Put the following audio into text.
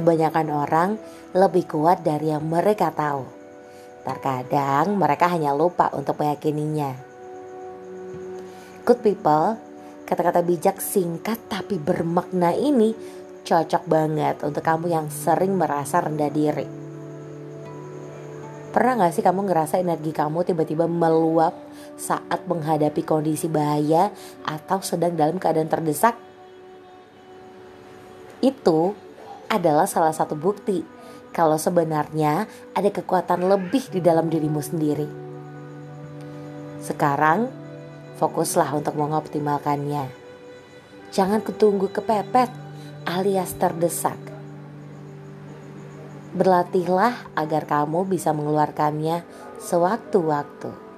Kebanyakan orang lebih kuat dari yang mereka tahu. Terkadang mereka hanya lupa untuk meyakininya. Good people, kata-kata bijak singkat tapi bermakna ini cocok banget untuk kamu yang sering merasa rendah diri. Pernah gak sih kamu ngerasa energi kamu tiba-tiba meluap saat menghadapi kondisi bahaya atau sedang dalam keadaan terdesak? Itu adalah salah satu bukti kalau sebenarnya ada kekuatan lebih di dalam dirimu sendiri. Sekarang, fokuslah untuk mengoptimalkannya. Jangan ketunggu kepepet alias terdesak. Berlatihlah agar kamu bisa mengeluarkannya sewaktu-waktu.